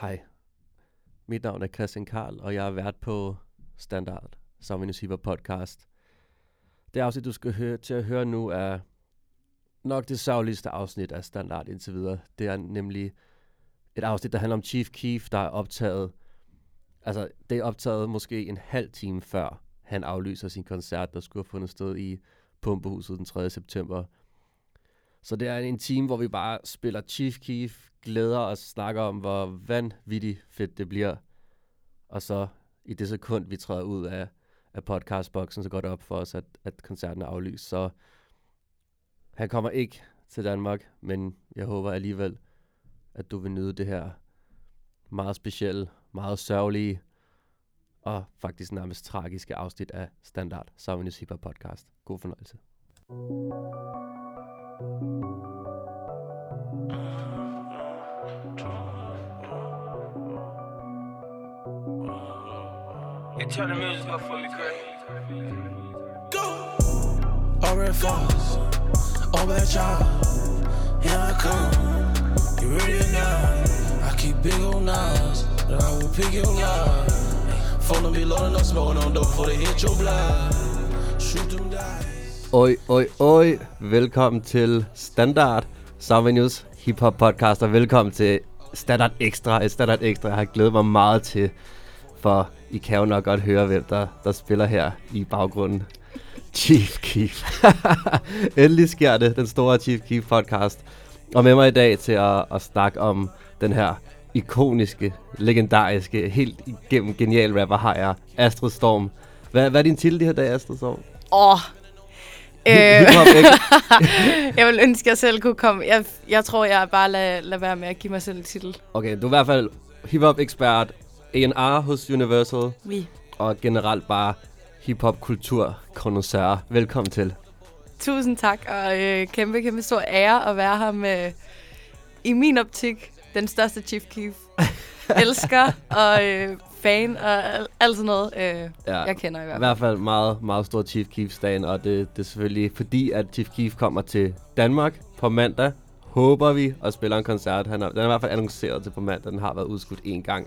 Hej, mit navn er Christian Karl, og jeg er vært på Standard Sommermusiker podcast. Det afsnit, du skal høre, til at høre nu, er nok det savligste afsnit af Standard indtil videre. Det er nemlig et afsnit, der handler om Chief Keef, der er optaget, altså det er optaget måske en halv time før han aflyser sin koncert, der skulle have fundet sted i Pumpehuset den 3. september. Så det er en time, hvor vi bare spiller Chief Keef, glæder os, snakker om, hvor vanvittigt fedt det bliver. Og så i det sekund, vi træder ud af, af podcastboksen, så går det op for os, at, at koncerten er aflyst. Så han kommer ikke til Danmark, men jeg håber alligevel, at du vil nyde det her meget specielle, meget sørgelige og faktisk nærmest tragiske afsnit af Standard Savinius Hipper podcast. God fornøjelse. And turn the music up for me, Craig. All red falls, all bad child. Here I come, you ready or not? I keep big old knives, but I will pick your life. Phone be loading up, smoking on dope before they hit your blood. Shoot them dice. Oj, oj, oj. Velkommen til Standard Savinius Hip Hop Podcast, og velkommen til Standard Extra. Et Standard Extra, jeg har glædet mig meget til, for I kan jo nok godt høre, hvem der, der spiller her i baggrunden. Chief Keef. Endelig sker det, den store Chief Keef podcast. Og med mig i dag til at, at snakke om den her ikoniske, legendariske, helt igennem genial rapper har jeg, Astrid Storm. Hvad, hvad er din titel de her dage, Astrid Storm? Åh. Øh, ikke? jeg vil ønske, at jeg selv kunne komme. Jeg, jeg tror, jeg bare lader lad være med at give mig selv en titel. Okay, du er i hvert fald hip-hop ekspert, A&R hos Universal, Vi. og generelt bare hip-hop kultur connoisseur. Velkommen til. Tusind tak, og øh, kæmpe, kæmpe stor ære at være her med, i min optik, den største Chief Keef. Elsker og øh, fan og al- alt sådan noget, øh, Ja, jeg kender i I hvert fald. hvert fald meget, meget stor Chief Keef-dagen, og det, det er selvfølgelig fordi, at Chief Keef kommer til Danmark på mandag. Håber vi at spille en koncert. Han er, den er i hvert fald annonceret til på mandag. Den har været udskudt en gang.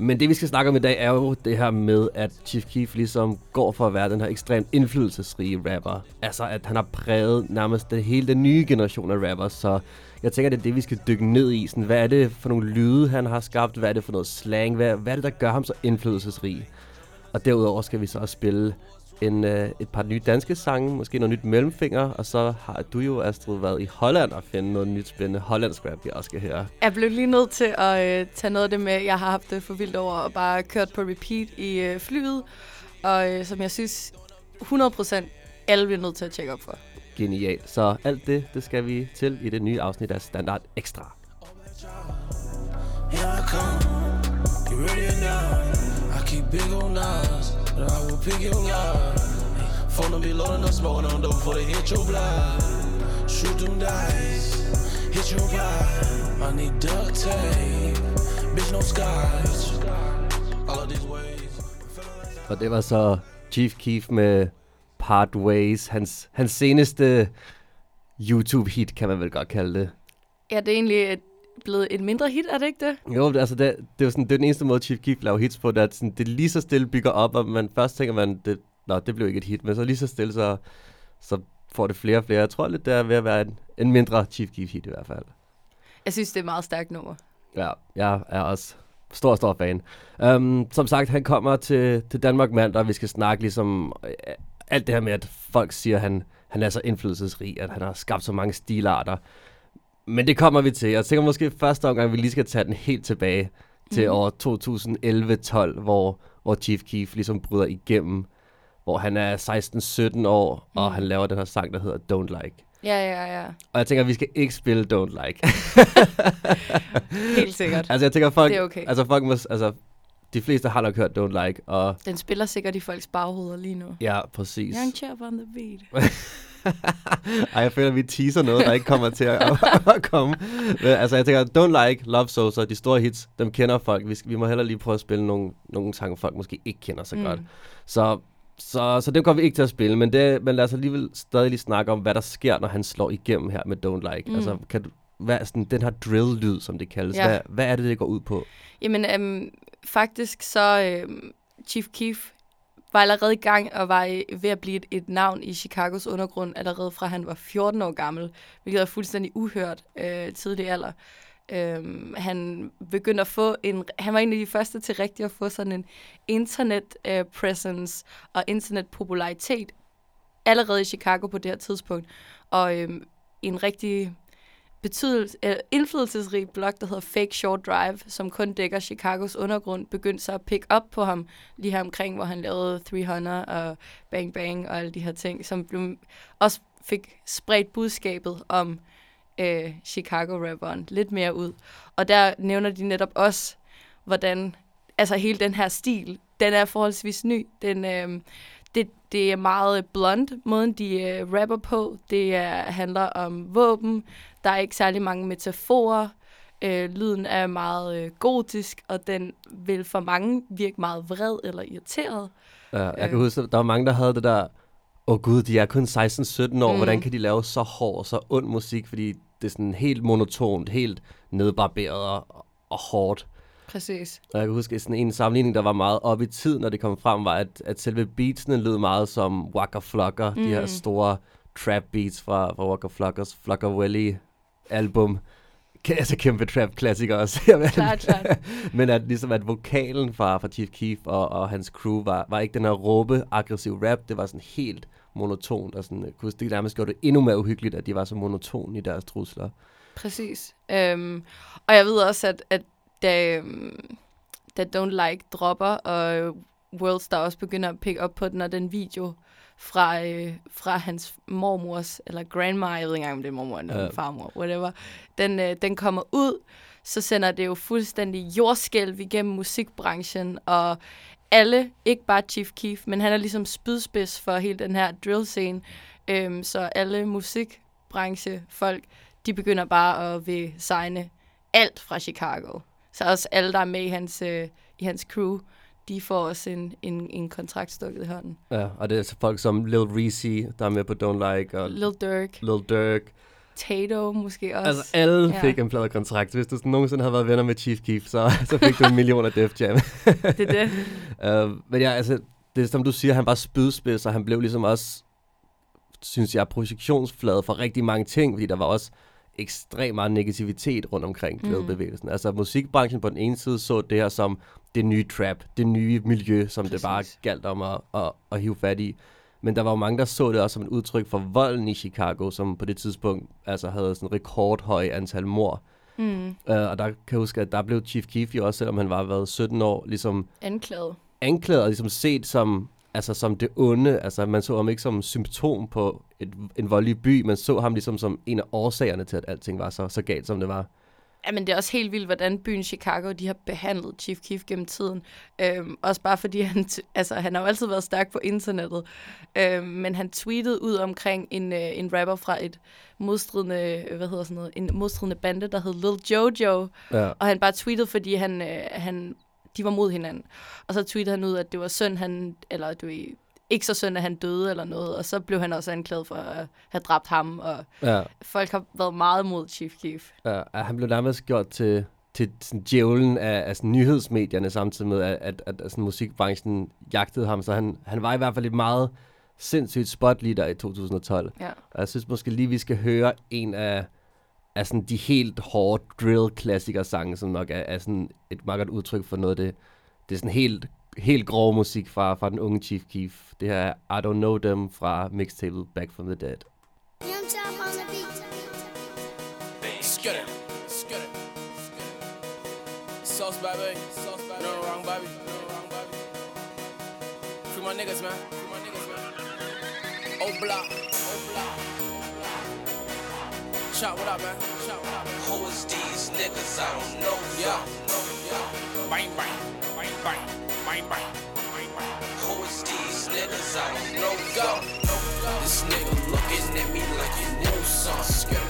Men det vi skal snakke om i dag er jo det her med, at Chief Keef ligesom går for at være den her ekstremt indflydelsesrige rapper. Altså at han har præget nærmest det, hele den nye generation af rappers. Så jeg tænker, det er det, vi skal dykke ned i. Sådan, hvad er det for nogle lyde, han har skabt? Hvad er det for noget slang? Hvad, hvad er det, der gør ham så indflydelsesrig? Og derudover skal vi så også spille en, øh, et par nye danske sange, måske noget nyt mellemfinger, og så har du jo, Astrid, været i Holland og finde noget nyt spændende hollandsk rap, vi også skal høre. Jeg blev lige nødt til at øh, tage noget af det med, jeg har haft det for vildt over, og bare kørt på repeat i øh, flyet, og øh, som jeg synes 100% alle bliver nødt til at tjekke op for. Genialt. Så alt det, det skal vi til i det nye afsnit af Standard Extra. Here I come, you ready or not? I keep big old knives, I will pick your life. Phone be loading up, smoking on dope before they hit your blood. Shoot them dice, hit your vibe. I need duct tape, bitch no scotch. All of these ways. Og det var så Chief Keef med Part Ways, hans, hans seneste YouTube-hit, kan man vel godt kalde det. Ja, det er egentlig et, blevet et mindre hit, er det ikke det? Jo, altså det, det, er sådan, det er den eneste måde, Chief Keef laver hits på, det er, at sådan, det lige så stille bygger op, og man først tænker man, det, nå, det blev ikke et hit, men så lige så stille, så, så får det flere og flere. Jeg tror lidt, det er ved at være en, en mindre Chief Keef hit i hvert fald. Jeg synes, det er et meget stærkt nummer. Ja, jeg er også stor, stor fan. Um, som sagt, han kommer til, til Danmark mandag, og vi skal snakke ligesom øh, alt det her med, at folk siger, at han, han er så indflydelsesrig, at han har skabt så mange stilarter. Men det kommer vi til. Jeg tænker måske første omgang, vi lige skal tage den helt tilbage til Mhm. år 2011-12, hvor, hvor Chief Keef ligesom bryder igennem, hvor han er 16-17 år, og Mhm. han laver den her sang, der hedder Don't Like. Ja, ja, ja. Og jeg tænker, vi skal ikke spille Don't Like. Helt sikkert. Altså, jeg tænker, folk, Det er okay. altså, folk må, altså, de fleste har nok hørt Don't Like, og Den spiller sikkert i folks baghoveder lige nu. ja, præcis. Young chap on the beat. Ej, jeg føler, at vi teaser noget, der ikke kommer til at, at komme. Men, altså, jeg tænker, Don't Like, Love Sosa, de store hits, dem kender folk. Vi, vi må heller lige prøve at spille nogle, nogle sange, folk måske ikke kender så mm. godt. Så, så, så dem kommer vi ikke til at spille, men, det, men lad os alligevel stadig lige snakke om, hvad der sker, når han slår igennem her med Don't Like. Mm. Altså, kan du, hvad er sådan, den her drill-lyd, som det kaldes, Ja. hvad, hvad er det, det går ud på? Jamen, øhm, faktisk så øhm, Chief Keef var allerede i gang og var ved at blive et, et navn i Chicagos undergrund allerede fra han var 14 år gammel, hvilket er fuldstændig uhørt øh, tidlig alder. Øhm, han begyndte at få en, han var en af de første til rigtig at få sådan en internet øh, presence og internet popularitet allerede i Chicago på det her tidspunkt. Og øhm, en rigtig betydels, øh, indflydelsesrig blog, der hedder Fake Short Drive, som kun dækker Chicagos undergrund, begyndte så at pick up på ham lige her omkring, hvor han lavede 300 og Bang Bang og alle de her ting, som blev, også fik spredt budskabet om øh, Chicago-rapperen lidt mere ud. Og der nævner de netop også, hvordan altså hele den her stil, den er forholdsvis ny. Den, øh, det, det er meget blunt, måden de øh, rapper på. Det er, handler om våben. Der er ikke særlig mange metaforer. Øh, lyden er meget øh, gotisk, og den vil for mange virke meget vred eller irriteret. Ja, jeg Øh. kan huske, at der var mange, der havde det der, åh oh, gud, de er kun 16-17 år, Mm. hvordan kan de lave så hård og så ond musik, fordi det er sådan helt monotont, helt nedbarberet og, og hårdt. Præcis. Og jeg kan huske, at sådan en sammenligning, der var meget op i tid, når det kom frem, var, at, at selve beatsene lød meget som Waka Flocka, mm. de her Mm. store trap beats fra, fra Waka Flockers Flockerwelly album. Altså kæmpe trap klassikere også. Klart, klart. Men at ligesom at vokalen fra, fra Chief Keef og, og hans crew var, var ikke den her råbe, aggressiv rap. Det var sådan helt monotont, og sådan, kunne det nærmest gjorde det endnu mere uhyggeligt, at de var så monotone i deres trusler. Præcis. Øhm, og jeg ved også, at, at da, øhm, da Don't Like dropper, og Worldstar også begynder at pick op på den, og den video fra, øh, fra hans mormors, eller grandma, jeg ved ikke engang, om det er mormor eller Ja. farmor, whatever, den, øh, den kommer ud, så sender det jo fuldstændig jordskælv igennem musikbranchen, og alle, ikke bare Chief Keef, men han er ligesom spydspids for hele den her drill-scene, øhm, så alle musikbranchefolk, de begynder bare at vil signe alt fra Chicago. Så også alle, der er med i hans, øh, i hans crew, de får også en, en, en kontrakt stukket i hånden. Ja, og det er så folk som Lil Reese, der er med på Don't Like, og Lil Durk, Lil Durk. Tato måske også. Altså alle Ja. fik en pladekontrakt. Hvis du sådan nogensinde havde været venner med Chief Keef, så, så fik du en million af Def Jam. det er det. uh, men ja, altså, det er som du siger, han var spydspids, og han blev ligesom også, synes jeg, projektionsflade for rigtig mange ting, fordi der var også ekstremt meget negativitet rundt omkring Mm. drill-bevægelsen. Altså musikbranchen på den ene side så det her som det nye trap, det nye miljø, som det bare Præcis. galt om at, at, at hive fat i. Men der var jo mange, der så det også som et udtryk for volden i Chicago, som på det tidspunkt altså havde sådan rekordhøj antal mord. Mm. Uh, og der kan jeg huske, at der blev Chief Keef jo også, selvom han var været 17 år, ligesom Anklaget. anklaget og ligesom set som, altså som det onde. Altså man så ham ikke som symptom på et, en voldelig by, man så ham ligesom som en af årsagerne til, at alting var så, så galt, som det var. Ja, men det er også helt vildt, hvordan byen Chicago, de har behandlet Chief Keef gennem tiden. Øhm, også bare fordi, han, altså, han har jo altid været stærk på internettet. Øhm, men han tweetede ud omkring en, øh, en rapper fra et modstridende, øh, hvad hedder sådan noget, en modstridende bande, der hed Lil Jojo. Ja. Og han bare tweetede, fordi han, øh, han, de var mod hinanden. Og så tweetede han ud, at det var synd, han, eller du ved, ikke så synd, at han døde eller noget. Og så blev han også anklaget for at have dræbt ham. Og Ja, folk har været meget mod Chief Keef. ja, han blev nærmest gjort til, til sådan djævlen af, af sådan nyhedsmedierne, samtidig med, at, at, at, at sådan musikbranchen jagtede ham. Så han, han var i hvert fald et meget sindssygt spot lige der i 2012. Ja. Og jeg synes måske lige, vi skal høre en af, af sådan de helt hårde drill-klassiker-sange, som nok er, er sådan et meget godt udtryk for noget af det. Det er sådan helt, helt grov musik fra, fra den unge Chief Keef. Det her er I Don't Know Them fra mixtape Back From The Dead. It. Skid it. Sauce, baby. Sauce, baby. No wrong, baby. No wrong, baby. Free my niggas, man. Free my niggas, man. Oh. Oh, block. Chop, what up, man? Chop, what up. Who is these niggas? I don't know. Yeah. Bang, bang. Bang, bang. Bang, bang. Who is these niggas? I don't know. Go. This nigga looking at me like he knows something.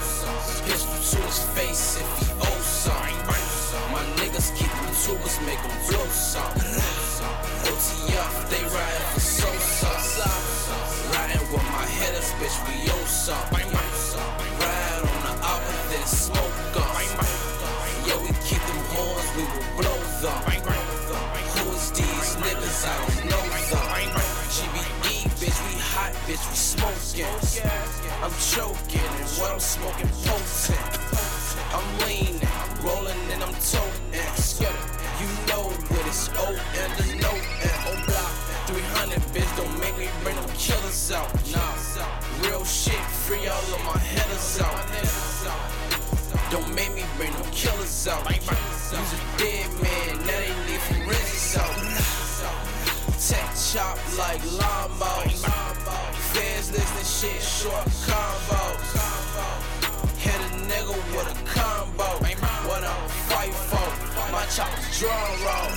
Pistol to his face if he owes something. My niggas keep them tubers, make them blow something. OTF, they riding for so Riding with my headers, bitch, we owe something. Bitch, we smoking. I'm choking, and what I'm smoking potent. I'm leaning, rolling, and I'm toting. You know what it's O and the no and O block. 300, bitch, don't make me bring them killers out. Nah, real shit, free all of my headers out. Don't make me bring them killers out. Use a dead man, now they need forensics out. Tech chop like lawnmowers. Fans listen shit, short combos. Hit a nigga with a combo. What I'm fight for? My chop's draw roll.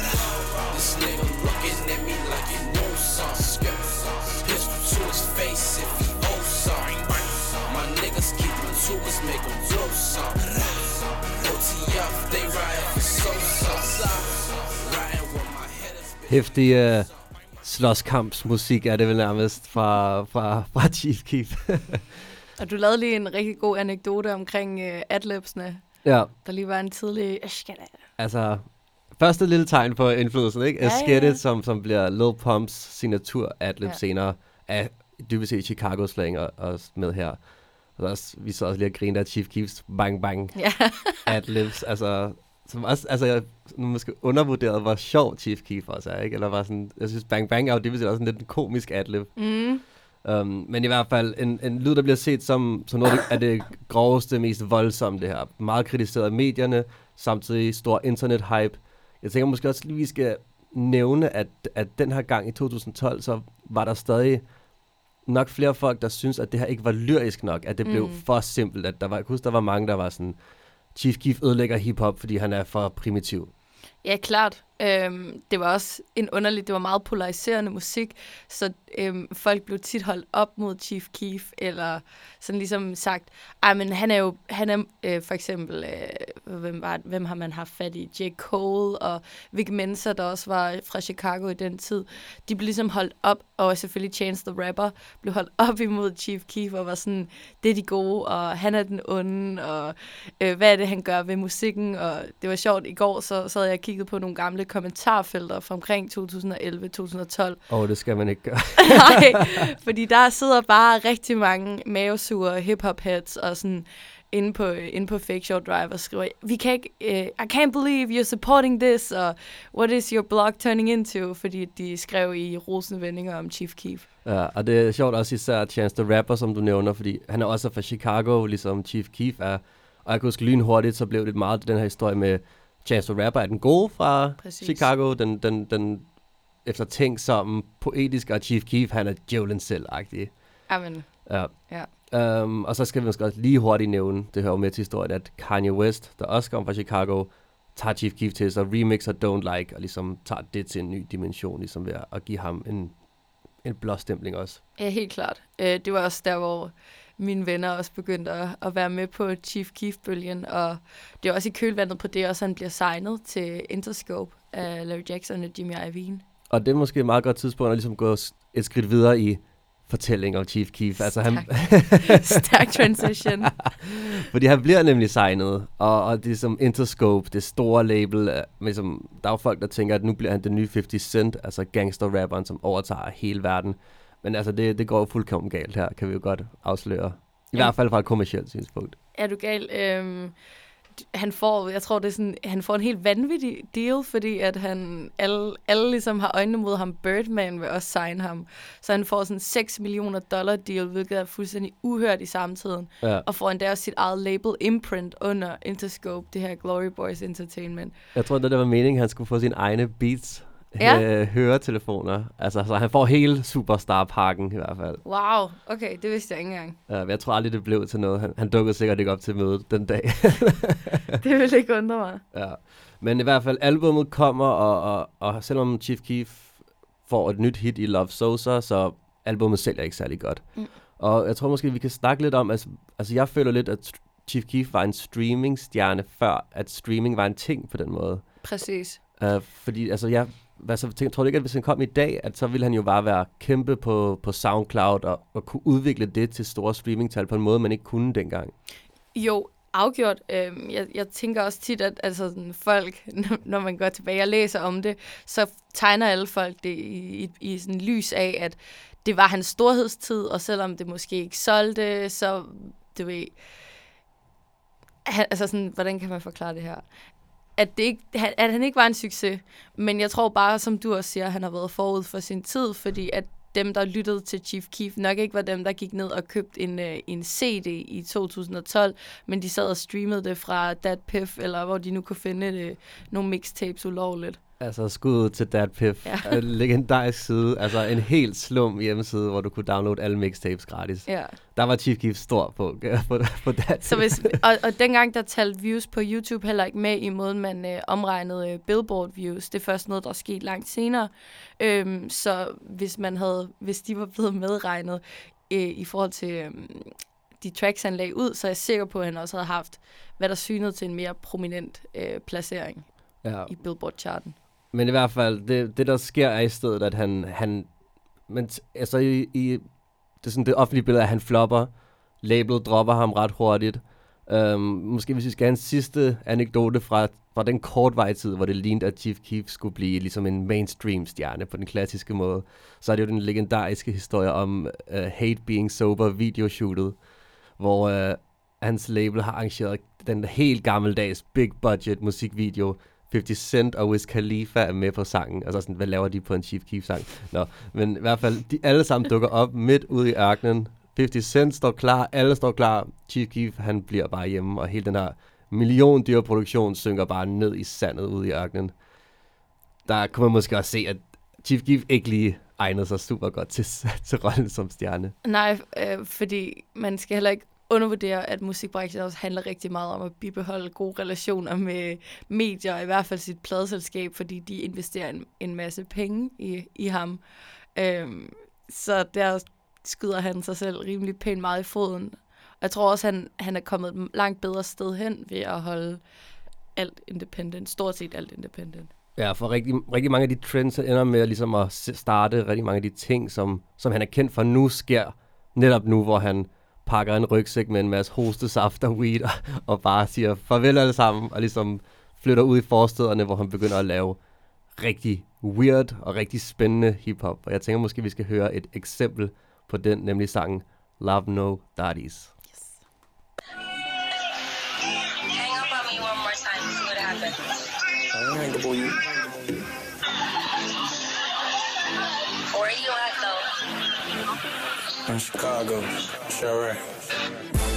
This nigga looking at me like he knows something. Pistol to his face if he owes. My niggas keep them tubers, make them blow something. OTF, they ride for so Hæftig uh, slåskampsmusik er det vel nærmest fra, fra, fra Chief Keef. Og du lavede lige en rigtig god anekdote omkring uh, adlibsene. ja, Der lige var en tidlig... altså... Første lille tegn på indflydelsen, ikke? Ja, Ja, som, som bliver Lil Pumps signatur adlib Ja. senere, af dybest set Chicago slang og, og med her. Og der er også, vi så også lige og grinte af Chief Keefs bang bang Ja, adlibs, altså, som også, altså, jeg nu måske undervurderet, hvor sjov Chief Keef også er, ikke? Eller var sådan, jeg synes, Bang Bang er jo set også en lidt en komisk adlib. mm, Um, men i hvert fald en, en lyd, der bliver set som, som noget af det groveste, mest voldsomme, det her. Meget kritiseret af medierne, samtidig stor internet-hype. Jeg tænker måske også lige, vi skal nævne, at, at den her gang i 2012, så var der stadig nok flere folk, der synes, at det her ikke var lyrisk nok, at det blev Mm. for simpelt. At der var, jeg kan huske, der var mange, der var sådan, Chief Keef ødelægger hiphop, fordi han er for primitiv. ja klart. Øhm, det var også en underlig, det var meget polariserende musik, så øhm, folk blev tit holdt op mod Chief Keef, eller sådan ligesom sagt, ej, men han er jo, han er øh, for eksempel, øh, hvem, var, hvem har man haft fat i? J. Cole og Vic Mensa, der også var fra Chicago i den tid, de blev ligesom holdt op, og selvfølgelig Chance the Rapper blev holdt op imod Chief Keef, og var sådan, det er de gode, og han er den onde, og øh, hvad er det, han gør ved musikken, og det var sjovt, i går så sad jeg og kiggede på nogle gamle kommentarfelter fra omkring 2011-2012, Og det skal man ikke gøre. Nej, fordi der sidder bare rigtig mange mavesure hip-hop heads og sådan inde på, inde på Fake Show Drive og skriver, vi kan ikke, uh, I can't believe you're supporting this, og what is your blog turning into, fordi de skrev i rosende vendinger om Chief Keef. Ja, og det er sjovt også især Chance the Rapper, som du nævner, fordi han er også fra Chicago, ligesom Chief Keef er. Og jeg kan huske lynhurtigt, så blev det meget den her historie med Chance the Rapper er den gode fra Præcis. Chicago, den, den, den eftertænksomme, poetiske, og Chief Keef, han er djævlen selv-agtig. Amen. Ja. Ja. Um, og så skal vi måske også lige hurtigt nævne, det hører med til historien, at Kanye West, der også kommer fra Chicago, tager Chief Keef til sig, remixer Don't Like, og ligesom tager det til en ny dimension, ligesom ved at- at give ham en, en blåstempling også. Ja, helt klart. Øh, det var også der, hvor mine venner også begyndte at, at være med på Chief Keef-bølgen, og det er også i kølvandet på det, også han bliver signet til Interscope af Larry Jackson og Jimmy Iovine. Og det er måske et meget godt tidspunkt at ligesom gå et skridt videre i fortællingen om Chief Keef. Altså han, Stærk transition. fordi han bliver nemlig signet, og, og det er som Interscope, det store label. øh, Med som, der er jo folk, der tænker, at nu bliver han den nye 50 Cent, altså gangster-rapperen, som overtager hele verden. Men altså, det, det går jo fuldkommen galt her, kan vi jo godt afsløre. I Ja. hvert fald fra et kommersielt synspunkt. er du gal? Øhm, han får, jeg tror, det er sådan, han får en helt vanvittig deal, fordi at han, alle, alle ligesom har øjnene mod ham. Birdman vil også signe ham. Så han får sådan 6 millioner dollar deal, hvilket er fuldstændig uhørt i samtiden. Ja. Og får endda også sit eget label imprint under Interscope, det her Glory Boys Entertainment. Jeg tror, det der var meningen, han skulle få sine egne beats, Ja. øh, høretelefoner. Altså, så han får hele superstar-pakken i hvert fald. Wow, okay, det vidste jeg ikke engang. Uh, men jeg tror aldrig, det blev til noget. Han, han dukkede sikkert ikke op til mødet den dag. Det ville ikke undre mig. ja. Men i hvert fald, albummet kommer, og, og, og selvom Chief Keef får et nyt hit i Love Sosa, så albummet sælger ikke særlig godt. Mm. Og jeg tror måske, vi kan snakke lidt om, altså, altså jeg føler lidt, at Chief Keef var en streamingstjerne før, at streaming var en ting på den måde. Præcis. Uh, fordi, altså, jeg, hvad så, tænker, tror du ikke, at hvis han kom i dag, at så ville han jo bare være kæmpe på, på SoundCloud og, og kunne udvikle det til store streamingtal på en måde, man ikke kunne dengang? Jo, Afgjort. Øh, jeg, jeg tænker også tit, at altså, sådan, folk, når man går tilbage og læser om det, så tegner alle folk det i, i, i sådan lys af, at det var hans storhedstid, og selvom det måske ikke solgte, så du ved, han, altså sådan, hvordan kan man forklare det her? At, det ikke, at han ikke var en succes, men jeg tror bare, som du også siger, han har været forud for sin tid, fordi at dem, der lyttede til Chief Keef, nok ikke var dem, der gik ned og købte en, øh, en CD i 2012, men de sad og streamede det fra DatPiff, eller hvor de nu kunne finde det, nogle mixtapes ulovligt. Altså skud til DatPiff. Ja. En legendarisk side. Altså en helt slum hjemmeside, hvor du kunne downloade alle mixtapes gratis. Ja. Der var Chief Keef stor på, på, på DatPiff. Så hvis, og, og dengang der talte views på YouTube heller ikke med i måden, man øh, omregnede øh, Billboard views. Det er først noget, der er sket langt senere. Øhm, så hvis man havde, hvis de var blevet medregnet øh, i forhold til øh, de tracks, han lagde ud, så er jeg sikker på, at han også havde haft, hvad der synede til en mere prominent øh, placering ja. i Billboard-charten. Men i hvert fald, det, det der sker er i stedet, at han, han men altså i, i det, er sådan, det offentlige billede at han flopper. Labelet dropper ham ret hurtigt. Um, måske hvis vi skal have en sidste anekdote fra, fra den kortvarige tid, hvor det lignede, at Chief Keef skulle blive ligesom en mainstream stjerne på den klassiske måde, så er det jo den legendariske historie om uh, Hate Being Sober videoshootet, hvor uh, hans label har arrangeret den helt gammeldags big budget musikvideo 50 Cent og Wiz Khalifa er med på sangen. Altså sådan, hvad laver de på en Chief Keef-sang? Nå, men i hvert fald, de alle sammen dukker op midt ude i ørkenen. 50 Cent står klar, alle står klar. Chief Keef, han bliver bare hjemme, og hele den her million dyreproduktion synker bare ned i sandet ude i ørkenen. Der kunne man måske også se, at Chief Keef ikke lige egnede sig super godt til, til rollen som stjerne. Nej, øh, fordi man skal heller ikke undervurdere, at musikbranchen også handler rigtig meget om at bibeholde gode relationer med medier, i hvert fald sit pladeselskab, fordi de investerer en, en masse penge i, i ham. Øhm, så der skyder han sig selv rimelig pænt meget i foden. Og jeg tror også, han, han er kommet et langt bedre sted hen ved at holde alt independent, stort set alt independent. Ja, for rigtig, rigtig mange af de trends ender med ligesom at starte rigtig mange af de ting, som, som han er kendt for nu, sker netop nu, hvor han pakker en rygsæk med en masse hostesaft og weed, og, og bare siger farvel alle sammen, og ligesom flytter ud i forstederne, hvor han begynder at lave rigtig weird og rigtig spændende hiphop. Og jeg tænker måske, vi skal høre et eksempel på den, nemlig sangen Love No Daddies. Where are you at though? I'm in Chicago. Sure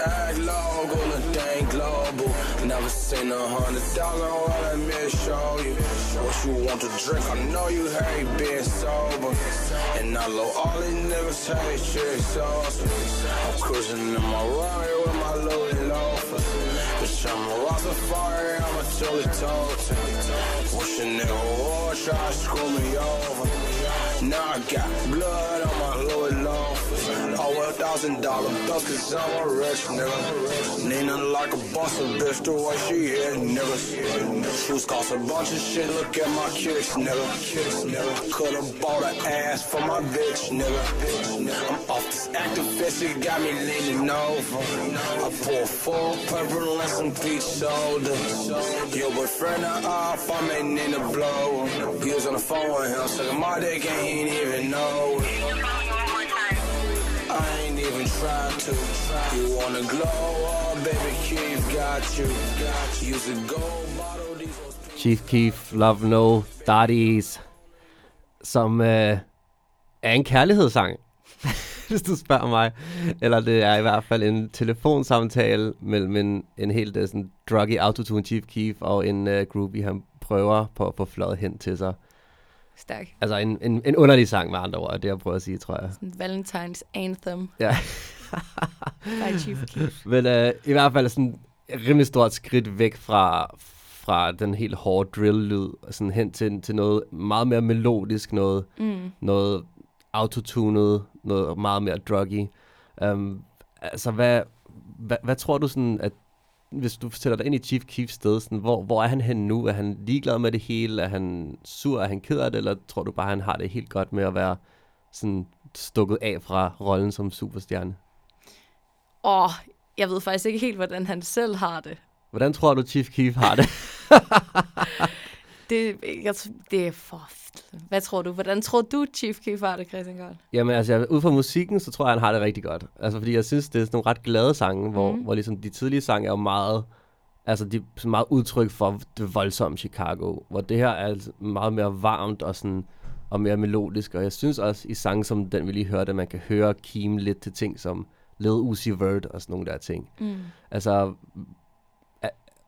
act low, go the thing global. Never seen a hundred thousand, well, let me show you. What you want to drink, I know you hate being sober. And I know all these niggas hate shit sauce. I'm cruising in my Rari with my Louis loafers. Bitch, I'm a Rastafari, I'm a Tully Tote. Wish a nigga would try to screw me over. Now I got blood on my Louis loafers. Oh, a thousand dollar bills, cause I'm a rich nigga. Nina like a boss, a bitch, the way she hit niggas. Shoes cost a bunch of shit, look at my kicks, nigga. Nigga. Could've bought an ass for my bitch, nigga. I'm off this activist, it got me leaning over. I pour full purple and some peach soda. Your boyfriend are off, I'm need to blow. He was on the phone with him, sucking my dick ain't even know. Even try to. You wanna glow up, baby, Keith got you. Use a gold bottle, these Chief Keef, Love No Daddies, som øh, er en kærlighedssang, hvis du spørger mig. Eller det er i hvert fald en telefonsamtale mellem en, en helt uh, sådan druggy autotune Chief Keef og en uh, groupie, han prøver på at få fløjet hen til sig. Stærk. Altså en, en, en underlig sang med andre ord, det jeg prøver at sige, tror jeg. En Valentines anthem Ja. by Chief Keef. Men øh, i hvert fald sådan, rimelig stort skridt væk fra, fra den helt hårde drill-lyd, og sådan hen til, til noget meget mere melodisk, noget, Mm. noget autotunet, noget meget mere druggy. Um, altså, hvad, hvad, hvad tror du sådan, at hvis du sætter dig ind i Chief Keefs sted, sådan, hvor, hvor er han henne nu? Er han ligeglad med det hele? Er han sur? Er han ked af det? Eller tror du bare, han har det helt godt med at være sådan stukket af fra rollen som superstjerne? Åh, jeg ved faktisk ikke helt, hvordan han selv har det. Hvordan tror du, Chief Keef har det? Det, jeg, det er for... Hvad tror du? Hvordan tror du, Chief Keef har det, Christian Gold? Jamen altså, jeg- ud fra musikken, så tror jeg, han har det rigtig godt. Altså, fordi jeg synes, det er sådan nogle ret glade sange, hvor, Mhm. hvor ligesom de tidlige sange er jo meget, altså de er meget udtryk for det voldsomme Chicago, hvor det her er altså meget mere varmt og sådan, og mere melodisk, og jeg synes også i sange som den, vi lige hørte, at man kan høre kime lidt til ting som Lil Uzi Vert og sådan nogle der ting. Mm. Altså,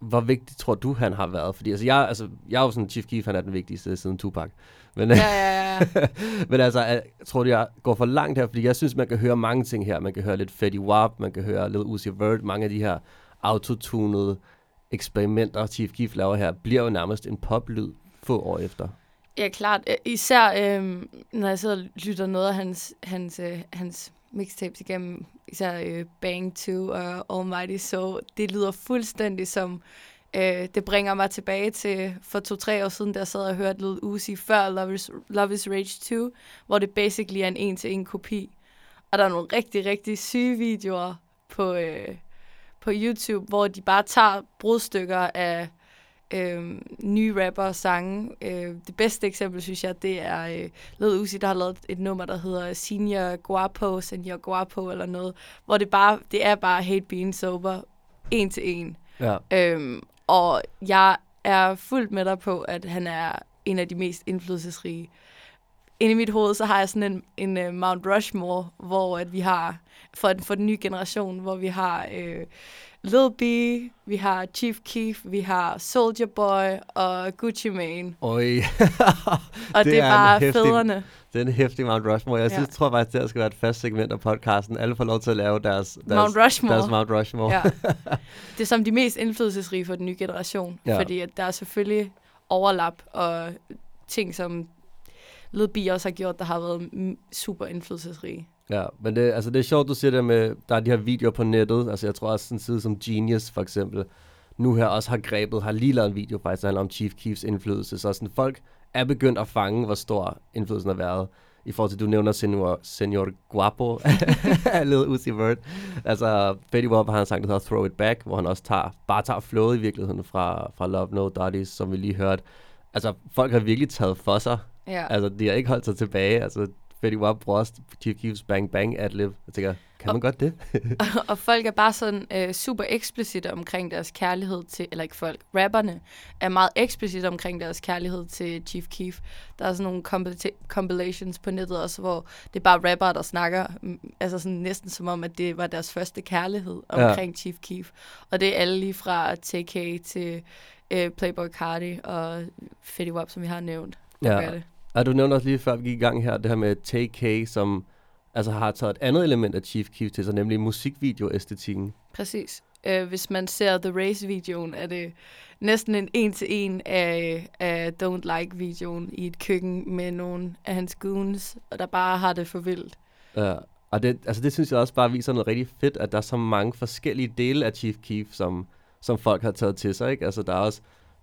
hvor vigtigt tror du, han har været? Fordi altså, jeg, altså, jeg er jo sådan, Chief Keef, han er den vigtigste siden Tupac. Men, Ja, ja, ja. men altså, jeg tror du, jeg går for langt her? Fordi jeg synes, man kan høre mange ting her. Man kan høre lidt Fetty Wap, man kan høre lidt Uzi Vert. Mange af de her autotunede eksperimenter, Chief Keef laver her, bliver jo nærmest en poplyd få år efter. Ja, klart. Øh, Især øh, når jeg sidder og lytter noget af hans, hans, øh, hans mixtapes igennem, især øh, Bang 2 og Almighty So, det lyder fuldstændig som, øh, det bringer mig tilbage til for to-tre år siden, der sad og hørte Lil Uzi før Love is, Love is Rage 2, hvor det basically er en en-til-en kopi. Og der er nogle rigtig, rigtig syge videoer på, øh, på YouTube, hvor de bare tager brudstykker af øh, nye rapper og sange. Øh, det bedste eksempel, synes jeg, det er øh, Lil Uzi, der har lavet et nummer, der hedder Senior Guapo, Senior Guapo eller noget, hvor det bare det er bare Hate Being Sober, en til en. Ja. Øhm, og jeg er fuldt med dig på, at han er en af de mest indflydelsesrige. Inde i mit hoved, så har jeg sådan en, en uh, Mount Rushmore, hvor at vi har, for, for den nye generation, hvor vi har øh, Lil B, vi har Chief Keef, vi har Soldier Boy og Gucci Mane. Oj. Og det, det er en bare heftig- fædrene. Det er en hæftig Mount Rushmore. Jeg Ja. synes, tror faktisk, det her skal være et fast segment af podcasten. Alle får lov til at lave deres, deres, Mount Rushmore. deres Mount Rushmore. Ja. Det er som de mest indflydelsesrige for den nye generation. Ja. Fordi at der er selvfølgelig overlap og ting, som Lil B også har gjort, der har været super indflydelsesrige. Ja, men det, altså det er sjovt, du siger det med, der er de her videoer på nettet. Altså jeg tror også sådan en side som Genius for eksempel, nu her også har grebet, har lige lavet en video faktisk, der handler om Chief Keefs indflydelse. Så sådan folk er begyndt at fange, hvor stor indflydelsen har været. I forhold til, du nævner Senor, Senor Guapo Lil Uzi Vert. Altså, Fetty Wap har en sang, der hedder Throw It Back, hvor han også tager, bare tager flowet i virkeligheden fra, fra Love No Dotties, som vi lige hørte. Altså, folk har virkelig taget for sig Ja. Altså, de har ikke holdt sig tilbage. Altså, Fetty Wap Chief Keefs Bang Bang adlib. Jeg tænker, kan man godt det? og folk er bare sådan øh, super eksplicite omkring deres kærlighed til, eller ikke folk, rapperne er meget eksplicite omkring deres kærlighed til Chief Keef. Der er sådan nogle compila- compilations på nettet også, hvor det er bare rappere, der snakker, mm, altså sådan næsten som om, at det var deres første kærlighed omkring ja. Chief Keef. Og det er alle lige fra TK til øh, Playboy Cardi og Fetty Wap, som vi har nævnt. Ja. det. Og du nævnte også lige før vi gik i gang her, det her med TK, som altså har taget et andet element af Chief Keef til sig, nemlig musikvideo-æstetikken. Præcis. Uh, hvis man ser The Race-videoen, er det næsten en en-til-en af, af Don't Like-videoen i et køkken med nogle af hans goons, og der bare har det for vildt. Ja. Og det, altså det synes jeg også bare viser noget rigtig fedt, at der er så mange forskellige dele af Chief Keef, som, som folk har taget til sig. Ikke? Altså der er også,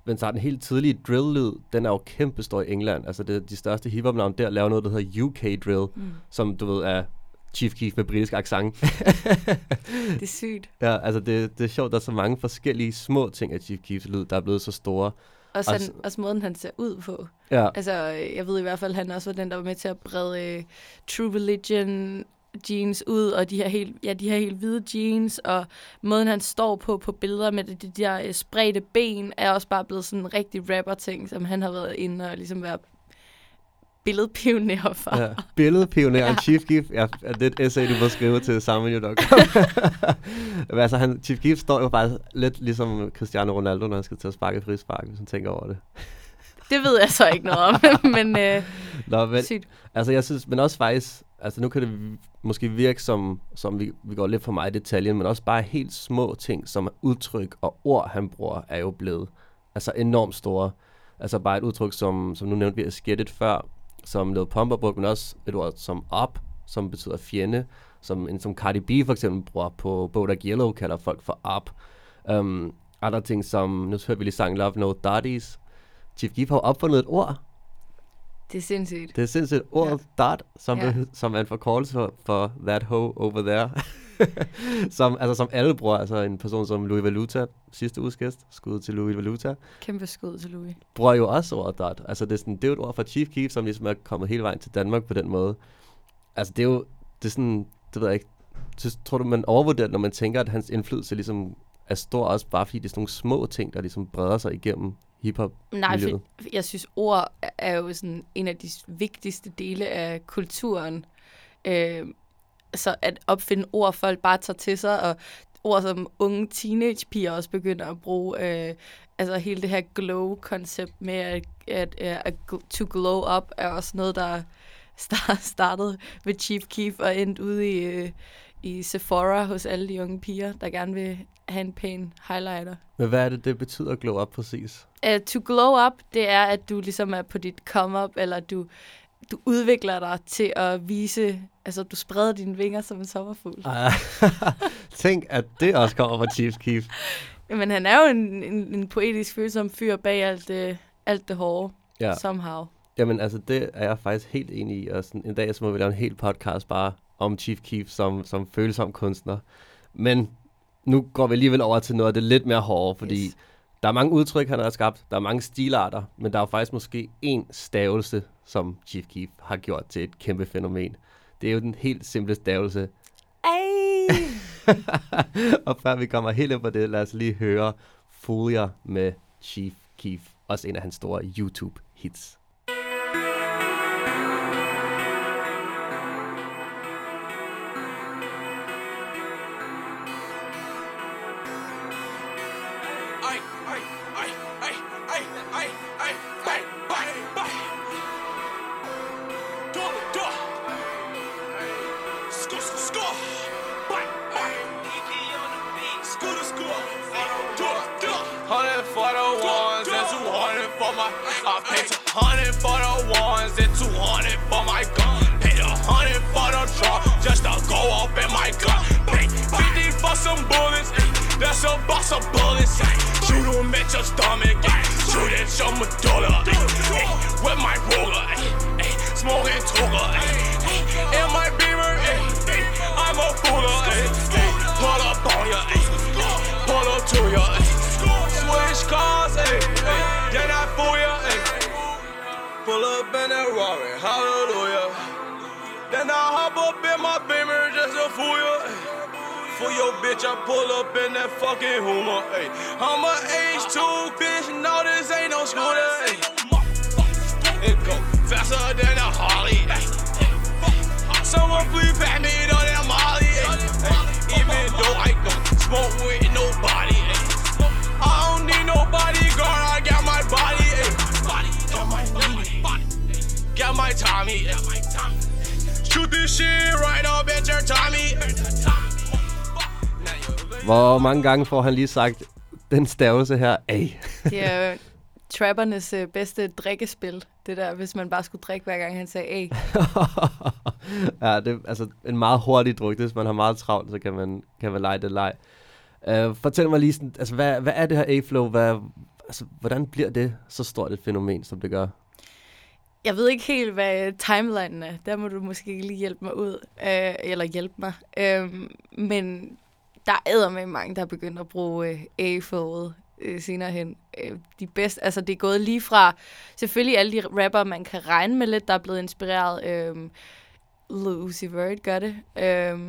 men så er den helt tidlige drill-lyd, den er jo kæmpestor i England. Altså det, de største hiphop-navn der laver noget, der hedder UK Drill, Mm. som du ved er Chief Keef med britisk accent. Det er sygt. Ja, altså det, det er sjovt, der er så mange forskellige små ting af Chief Keefs lyd, der er blevet så store. Også, han, Altså- også måden, han ser ud på. Ja, Altså, øh, jeg ved i hvert fald, han også var den, der var med til at brede uh, True Religion jeans ud, og de her helt, ja, de her helt hvide jeans, og måden, han står på på billeder med de, de der uh, spredte ben, er også bare blevet sådan en rigtig rapper-ting, som han har været inde og ligesom været billedpioner for. ja. Billedpionæren Ja. Chief Keef, ja, er det et essay, du må skrive til sammenligne.com. Men altså, han, Chief Keef står jo faktisk lidt ligesom Cristiano Ronaldo, når han skal til at sparke frispark, hvis han tænker over det. Det ved jeg så ikke noget om, men øh, Nå, men, sygt. altså jeg synes, men også faktisk, altså nu kan det måske virke som, som vi, vi går lidt for meget i detaljen, men også bare helt små ting, som udtryk og ord, han bruger, er jo blevet altså enormt store. Altså bare et udtryk, som, som nu nævnte vi skættet før, som Lil Pump har brugt, men også et ord som op, som betyder fjende, som, en, som Cardi B for eksempel bruger på Bodak Yellow, kalder folk for op. Um, andre ting som, nu hørte vi lige sang Love No Daddies. Chief Keef har opfundet et ord, det er sindssygt. det er sindssygt ordet ja. dart, som, Ja. som er en forkortelse for, for that hoe over there. som, altså, som alle bruger. Altså en person som Louis Valuta, sidste uges gæst, skud til Louis Valuta, Kæmpe skud til Louis. bruger jo også ordet dart. Altså det er, sådan, det er jo et ord fra Chief Keef, som ligesom er kommet hele vejen til Danmark på den måde. Altså det er jo, det er sådan, det ved jeg ikke, så tror du, man overvurderer, når man tænker, at hans indflydelse ligesom er stor, også bare fordi det er sådan nogle små ting, der ligesom breder sig igennem hiphop Nej, for jeg synes, ord er- jo sådan en af de vigtigste dele af kulturen. Øh, så at opfinde ord, folk bare tager til sig, og ord som unge teenagepiger også begynder at bruge. Øh, altså hele det her glow-koncept med at, at, at, at gl- to glow up er også noget, der start, startede ved Chief Keef og endte ude i, øh, i Sephora hos alle de unge piger, der gerne vil have en pæn highlighter. Men hvad er det, det betyder at glow up præcis? Uh, to glow up, det er, at du ligesom er på dit come-up, eller du, du udvikler dig til at vise, altså du spreder dine vinger som en sommerfugl. Ej, Tænk, at det også kommer fra Chief Keef. Men han er jo en, en, en poetisk følsom fyr bag alt det, alt det hårde, ja. somehow. Jamen, altså, det er jeg faktisk helt enig i. Og sådan, en dag så må vi lave en hel podcast bare om Chief Keef som, som følsom kunstner. Men nu går vi alligevel over til noget af det lidt mere hårde, fordi Yes. der er mange udtryk, han har skabt. Der er mange stilarter, men der er faktisk måske én stavelse, som Chief Keef har gjort til et kæmpe fænomen. Det er jo den helt simple stavelse. Ej! og før vi kommer helt ind på det, lad os lige høre Folia med Chief Keef. Også en af hans store YouTube-hits. A box of bullets. ay. Shoot 'em at your stomach. Shoot at your medulla. With my ay, Smoking toga. In my beamer. I'm a fooler. Pull up on ya. Pull up to ya. Switch cars. Then I fool ya. Pull up in that Rari. Hallelujah. Then I hop up in my beamer just to fool ya. For your bitch, I pull up in that fucking Hummer. Ay. I'm a H2 bitch, no, this ain't no scooter. Ay. It go faster than a Harley. Ay. Someone please pass me on that Molly. Ay. Ay. Even though I don't smoke with nobody. Ay. I don't need nobody, girl. I got my body. Ay. Got my body. Got my Tommy. Shoot this shit right up at your Tommy. Hvor mange gange får han lige sagt den stavelse her af? Det er jo trappernes øh, bedste drikkespil, det der, hvis man bare skulle drikke, hver gang han sagde A. ja, det er altså en meget hurtig druk. Hvis man har meget travlt, så kan man, kan man lege det leg. Uh, fortæl mig lige, sådan, altså, hvad, hvad er det her A-flow? Hvad, altså, hvordan bliver det så stort et fænomen, som det gør? Jeg ved ikke helt, hvad timelinen er. Der må du måske lige hjælpe mig ud. Øh, eller hjælpe mig. Øh, men der er med mange, der er begyndt at bruge øh, A-flowet øh, senere hen. Øh, de bedste, altså det er gået lige fra, selvfølgelig alle de rapper, man kan regne med lidt, der er blevet inspireret. Øh, Lil Uzi Vert gør det. Øh,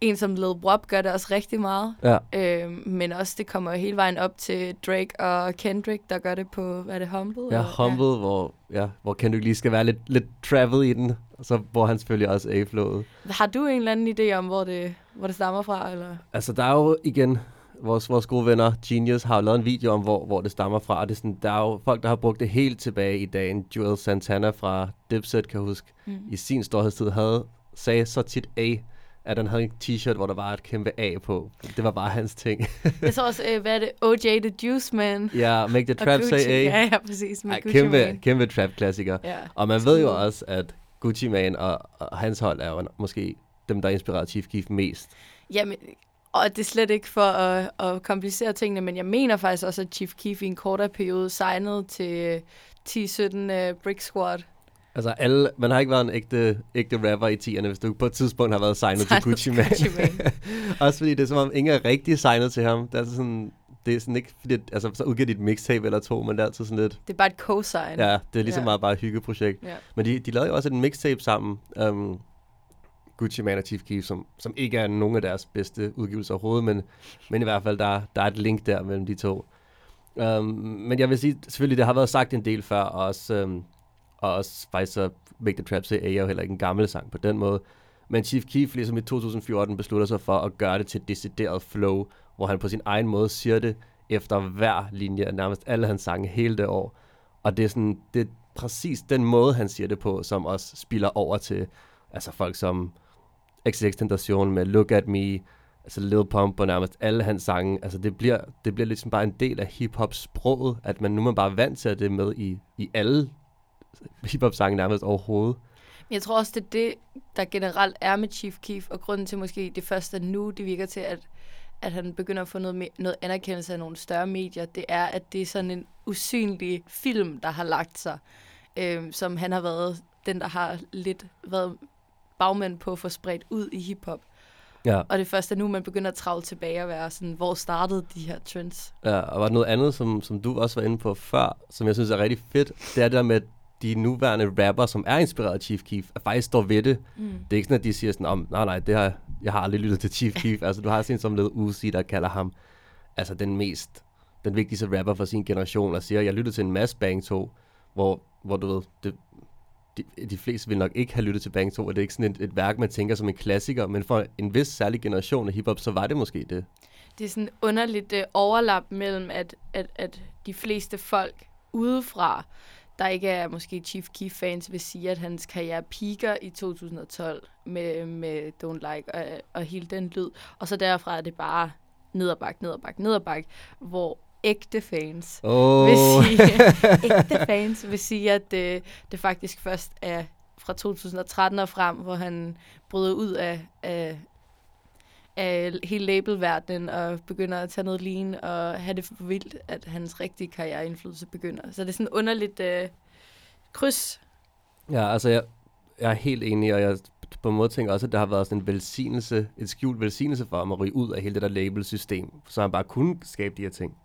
en som Lil Wop gør det også rigtig meget. Ja. Øh, men også, det kommer hele vejen op til Drake og Kendrick, der gør det på, hvad er det, Humble? Ja, eller- Humble, hvor, ja, hvor Kendrick lige skal være lidt, lidt travel i den, og så hvor han selvfølgelig også A-flowet. Har du en eller anden idé om, hvor det, hvor det stammer fra? Eller? Altså, der er jo igen, vores, vores gode venner, Genius, har jo lavet en video om, hvor, hvor det stammer fra. Og det er sådan, der er jo folk, der har brugt det helt tilbage i dagen. Joel Santana fra Dipset, kan jeg huske, mm. i sin storhedstid havde sagde så tit A, at han havde en t-shirt, hvor der var et kæmpe A på. Det var bare hans ting. Jeg så også, øh, hvad er det? OJ The Juice Man. ja, Make the Trap Gucci. Say A. Ja, ja, præcis. Med Ej, Gucci kæmpe, Mane. kæmpe trap-klassiker. Ja. Og man ved jo også, at Gucci Mane og, og hans hold er jo måske dem, der inspirerer Chief Keef mest. Jamen, og det er slet ikke for at, at komplicere tingene, men jeg mener faktisk også, at Chief Keef i en kortere periode signede til øh, 10-17 uh, Brick Squad. Altså, alle, man har ikke været en ægte, ægte rapper i 10'erne, hvis du på et tidspunkt har været signet, Signet til Gucci Mane. Gucci Mane. også fordi det er som om, ingen er rigtig signet til ham. Det er altså sådan, det er sådan ikke, fordi, altså, så udgiver de et mixtape eller to, men det er altid sådan lidt, Det er bare et co-sign. ja, det er ligesom Ja. meget bare et hyggeprojekt. Ja. Men de, de lavede jo også et mixtape sammen, um, Gucci Mane og Chief Keef, som, som ikke er nogen af deres bedste udgivelser overhovedet, men, men i hvert fald, der, der er et link der mellem de to. Um, men jeg vil sige, selvfølgelig, det har været sagt en del før, og også, um, og også faktisk så Make the Trap Say er jo heller ikke en gammel sang på den måde. Men Chief Keef ligesom i 2014 beslutter sig for at gøre det til et decideret flow, hvor han på sin egen måde siger det efter hver linje af nærmest alle hans sange hele det år. Og det er sådan, det er præcis den måde, han siger det på, som også spiller over til altså folk som XXX Tentation med Look At Me, altså Lil Pump og nærmest alle hans sange. Altså det bliver, det bliver ligesom bare en del af hiphop-sproget, at man nu er man bare vant til at det er med i, i alle hiphop-sange nærmest overhovedet. Jeg tror også, det er det, der generelt er med Chief Keef, og grunden til måske det første nu, det virker til, at, at han begynder at få noget, me- noget anerkendelse af nogle større medier, det er, at det er sådan en usynlig film, der har lagt sig, øh, som han har været den, der har lidt været bagmænd på at få spredt ud i hiphop. Ja. Og det første er nu, man begynder at travle tilbage og være sådan, hvor startede de her trends? Ja, og var der noget andet, som, som du også var inde på før, som jeg synes er rigtig fedt, det er det der med, at de nuværende rapper, som er inspireret af Chief Keef, at faktisk står ved det. Mm. Det er ikke sådan, at de siger sådan, om, nej, nej, det har, jeg har aldrig lyttet til Chief Keef. altså, du har sådan en som Lil Uzi, der kalder ham altså den mest, den vigtigste rapper for sin generation, og siger, jeg lyttede til en masse Bang 2, hvor, hvor du ved, det, de, de fleste vil nok ikke have lyttet til Bang 2, og det er ikke sådan et, et værk, man tænker som en klassiker, men for en vis særlig generation af hiphop, så var det måske det. det er sådan et underligt uh, overlap mellem, at, at, at de fleste folk udefra, der ikke er måske Chief Keef-fans, vil sige, at hans karriere piker i 2012 med, med Don't Like og, og hele den lyd. Og så derfra er det bare ned og bak, ned og bak, ned og bak, hvor ægte fans Oh. vil sige, ægte fans vil sige, at det, det faktisk først er fra 2013 og frem, hvor han bryder ud af, af, af hele labelverdenen og begynder at tage noget lean og have det for vildt, at hans rigtige karriereindflydelse begynder. Så det er sådan et underligt øh, kryds. Ja, altså jeg, jeg er helt enig, og jeg på en måde tænker også, at der har været sådan en velsignelse, et skjult velsignelse for ham at ryge ud af hele det der labelsystem, så han bare kunne skabe de her ting.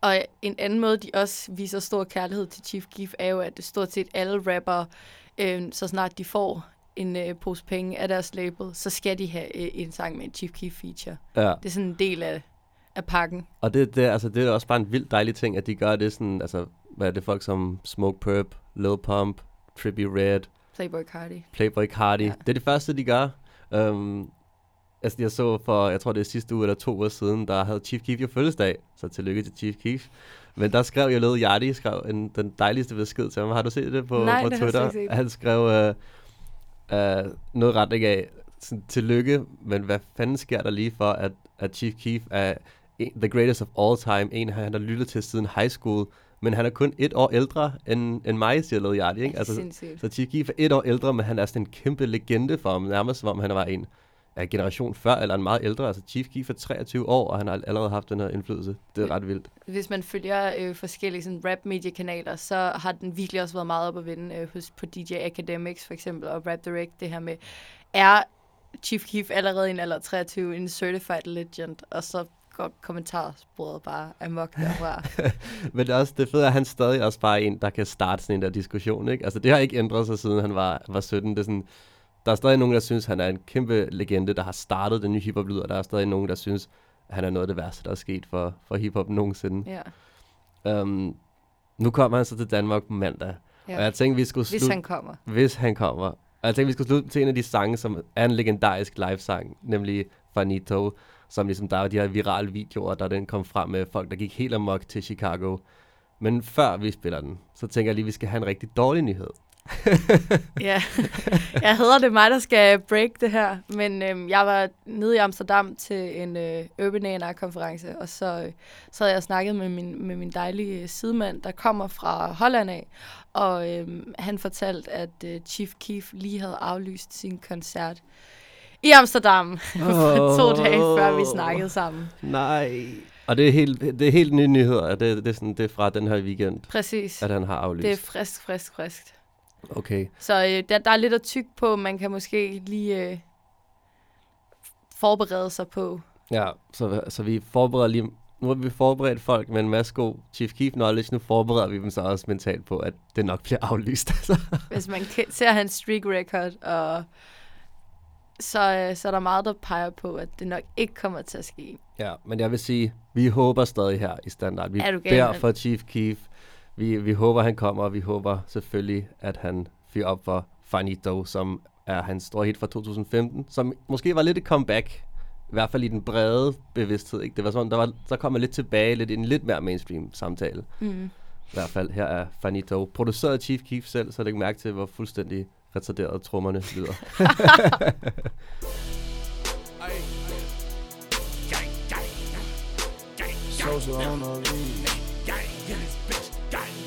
Og en anden måde, de også viser stor kærlighed til Chief Keef, er jo, at stort set alle rapper, øh, så snart de får en øh, pose penge af deres label, så skal de have øh, en sang med en Chief Keef feature. Ja. Det er sådan en del af, af pakken. Og det, det, altså, det er også bare en vild dejlig ting, at de gør det sådan, altså, hvad er det folk som Smoke Perp, Lil Pump, Trippie Red, Playboy Cardi. Playboy Cardi. Ja. Det er det første, de gør. Um, altså, jeg så for, jeg tror det er sidste uge eller to uger siden, der havde Chief Keef jo fødselsdag, så tillykke til Chief Keef. Men der skrev jeg lidt, Yardi skrev en, den dejligste besked til ham. Har du set det på, Nej, på det Twitter? Han skrev uh, uh, noget retning af, sådan, tillykke, men hvad fanden sker der lige for, at, at Chief Keef er the greatest of all time, en han har lyttet til siden high school, men han er kun et år ældre end, end mig, siger Lil Yachty, ikke? Altså, Sindssygt. Så Chief Keef er et år ældre, men han er sådan en kæmpe legende for ham, nærmest som om han var en af generation før, eller en meget ældre. Altså Chief Keef er 23 år, og han har allerede haft den her indflydelse. Det er ret vildt. Hvis man følger øh, forskellige sådan, rap-mediekanaler, så har den virkelig også været meget op at vinde øh, hos, på DJ Academics for eksempel, og Rap Direct, det her med, er Chief Keef allerede i en alder af 23 en certified legend, og så går kommentarsporet bare amok derfra. Men det er også det fede, er, at han stadig også bare er en, der kan starte sådan en der diskussion, ikke? Altså det har ikke ændret sig, siden han var, var 17. Det er sådan, der er stadig nogen, der synes, han er en kæmpe legende, der har startet den nye hiphop lyd, og der er stadig nogen, der synes, han er noget af det værste, der er sket for, for hiphop nogensinde. ja. Um, nu kommer han så til Danmark på mandag, ja. og jeg tænkte, vi skulle Hvis slutte... han kommer. Hvis han kommer. Og jeg tænkte, vi skulle slutte til en af de sange, som er en legendarisk live-sang, nemlig Fanito, som ligesom der er de her virale videoer, der den kom frem med folk, der gik helt amok til Chicago. Men før vi spiller den, så tænker jeg lige, at vi skal have en rigtig dårlig nyhed. Ja, jeg hedder det mig, der skal break det her, men øhm, jeg var nede i Amsterdam til en øh, Urban A&R-konference, og så, øh, så havde jeg snakket med min, med min dejlige sidemand, der kommer fra Holland af, og øhm, han fortalte, at øh, Chief Keef lige havde aflyst sin koncert i Amsterdam for to dage, før vi snakkede sammen. Nej. Og det er helt, det er helt nye nyheder. Det, det, er sådan, det er fra den her weekend, Præcis. at han har aflyst. Det er frisk, frisk, frisk. Okay. Så øh, der, der er lidt at tykke på, man kan måske lige øh, forberede sig på. Ja, så, så vi forbereder lige... Nu har vi forberedt folk med en masse god Chief Keef knowledge. Nu forbereder vi dem så også mentalt på, at det nok bliver aflyst. Altså. Hvis man ser hans streak record, og så, øh, så er der meget, der peger på, at det nok ikke kommer til at ske. ja, men jeg vil sige, vi håber stadig her i standard. Vi Er du beder for Chief Keef. Vi, vi håber, han kommer, og vi håber selvfølgelig, at han fyrer op for Finito, som er hans store hit fra 2015, som måske var lidt et comeback, i hvert fald i den brede bevidsthed. Ikke? Det var sådan, der, var, der kom man lidt tilbage, lidt i en lidt mere mainstream samtale. Mm. I hvert fald, her er Finito. Produceret af Chief Keef selv, så læg mærke til, hvor fuldstændig retarderet trommerne lyder. Sosa on the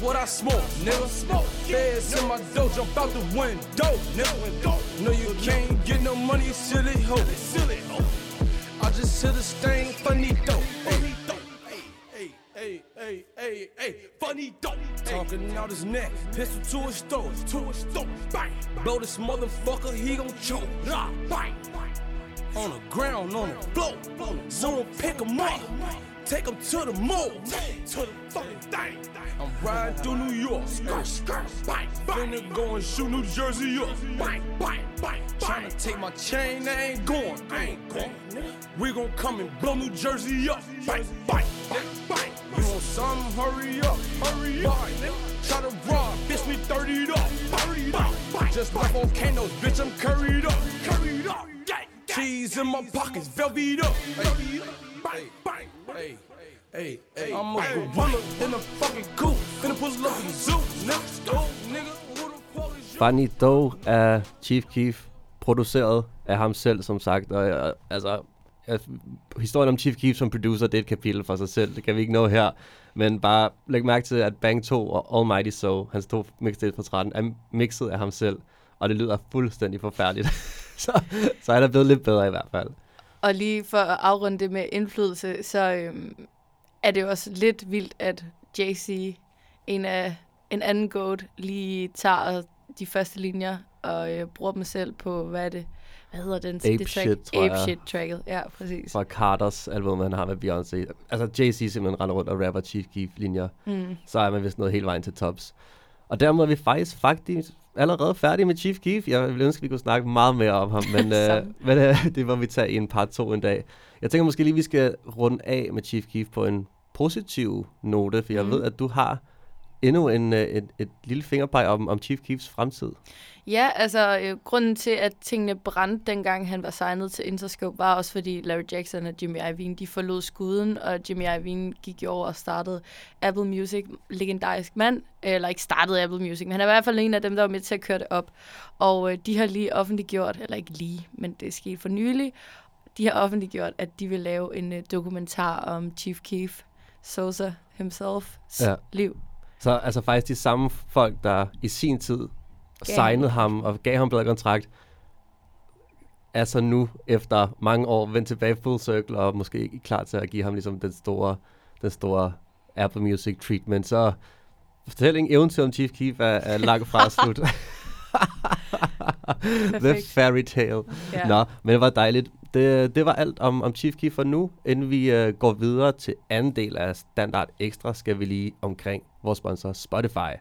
What I smoke, nigga. Smoke. Feds in my dough, jump out the window, nigga. No, you can't get no money, you silly hoe. Silly. I just hit a stain, funny dope. Hey, hey, hey, hey, hey, hey, funny dope. Talking out his neck, pistol to his throat, to his throat. Bang, blow this motherfucker, he gon' choke. Bang, on the ground, on the floor. Someone pick him up, take him to the mall, to the fucking thing. I'm riding through New York, skirt, skirt, bang, Finna go and shoot New Jersey up, bang, bang, bang. Tryna take my chain, I ain't going, I ain't going. We gon' come and blow New Jersey up, bang, bang, bang. You want some? Hurry up, hurry up. Try to rob, bitch, me 30 up, 30 up. Just like volcanoes, bitch, I'm curried up, curried up. Cheese in my pockets, velvet up. Hey, bang, bang, hey. Hey, hey, I'm a gorilla in a fucking coop. Finna pull up in zoo, Let's go, nigga, Funny Dog fuck af Chief Keef, produceret af ham selv, som sagt. Og, øh, altså, øh, historien om Chief Keef som producer, det er et kapitel for sig selv. Det kan vi ikke nå her. Men bare læg mærke til, at Bang 2 og Almighty So, hans to mixtape fra 13, er mixet af ham selv. Og det lyder fuldstændig forfærdeligt. så, så er der blevet lidt bedre i hvert fald. Og lige for at afrunde det med indflydelse, så øhm, er det jo også lidt vildt, at JC, en af en anden goat, lige tager de første linjer og øh, bruger dem selv på, hvad er det? Hvad hedder den? Ape det Shit, tror jeg. Ape Shit tracket, ja, præcis. Fra Carters album, han har med Beyoncé. Altså, Jay-Z simpelthen render rundt og rapper Chief Keef-linjer. Mm. så er man vist nået hele vejen til tops. Og dermed er vi faktisk, faktisk allerede færdige med Chief Keef. Jeg ville ønske, at vi kunne snakke meget mere om ham, men, øh, men øh, det må vi tage i en part 2 en dag. Jeg tænker måske lige, at vi skal runde af med Chief Keef på en positiv note, for jeg Mhm. ved, at du har endnu en, øh, et, et lille fingerpeg om, om Chief Keefs fremtid. Ja, altså øh, grunden til, at tingene brændte, dengang han var signet til Interscope, var også fordi Larry Jackson og Jimmy Iovine, de forlod skuden, og Jimmy Iovine gik jo over og startede Apple Music, legendarisk mand, eller ikke startede Apple Music, men han er i hvert fald en af dem, der var med til at køre det op. Og øh, de har lige offentliggjort, eller ikke lige, men det er sket for nylig, de har offentliggjort, at de vil lave en øh, dokumentar om Chief Keef, Sosa himself, ja. liv. Så altså faktisk de samme folk, der i sin tid Gav signede ham og gav ham kontrakt, er så nu efter mange år vendt tilbage full circle og måske klar til at give ham ligesom den store, den store Apple Music treatment. Så fortællingen eventyr om Chief Keef er, er langt fra slut. The fairy tale. Ja. Nå, men det var dejligt det, det var alt om, om Chief Key for nu. Inden vi øh, går videre til anden del af Standard Extra, skal vi lige omkring vores sponsor Spotify.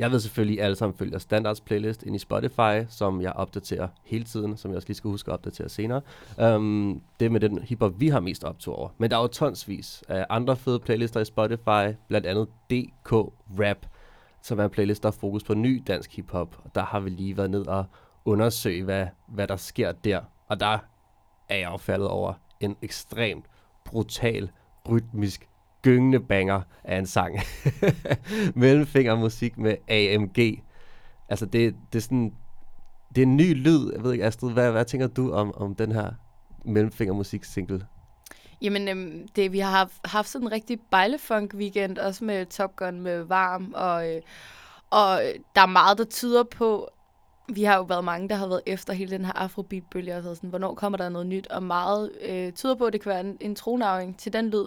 Jeg ved selvfølgelig, at alle sammen følger Standards playlist ind i Spotify, som jeg opdaterer hele tiden, som jeg også lige skal huske at opdatere senere. Um, det er med den hiphop, vi har mest optur over. Men der er jo tonsvis af andre fede playlister i Spotify, blandt andet DK Rap, som er en playlist, der er fokus på ny dansk hiphop. Og der har vi lige været ned og undersøge, hvad, hvad der sker der. Og der er jeg jo faldet over en ekstremt brutal, rytmisk, gyngende banger af en sang. Mellemfingermusik med AMG. Altså, det, det er sådan... Det er en ny lyd. Jeg ved ikke, Astrid, hvad, hvad tænker du om, om den her mellemfingermusik-single? Jamen, øhm, det, vi har haft, haft sådan en rigtig bejlefunk-weekend, også med Top Gun med Varm, og, øh, og øh, der er meget, der tyder på, vi har jo været mange, der har været efter hele den her afrobeat-bølge, og sådan, hvornår kommer der noget nyt, og meget øh, tyder på, at det kan være en, en tronarving til den lyd.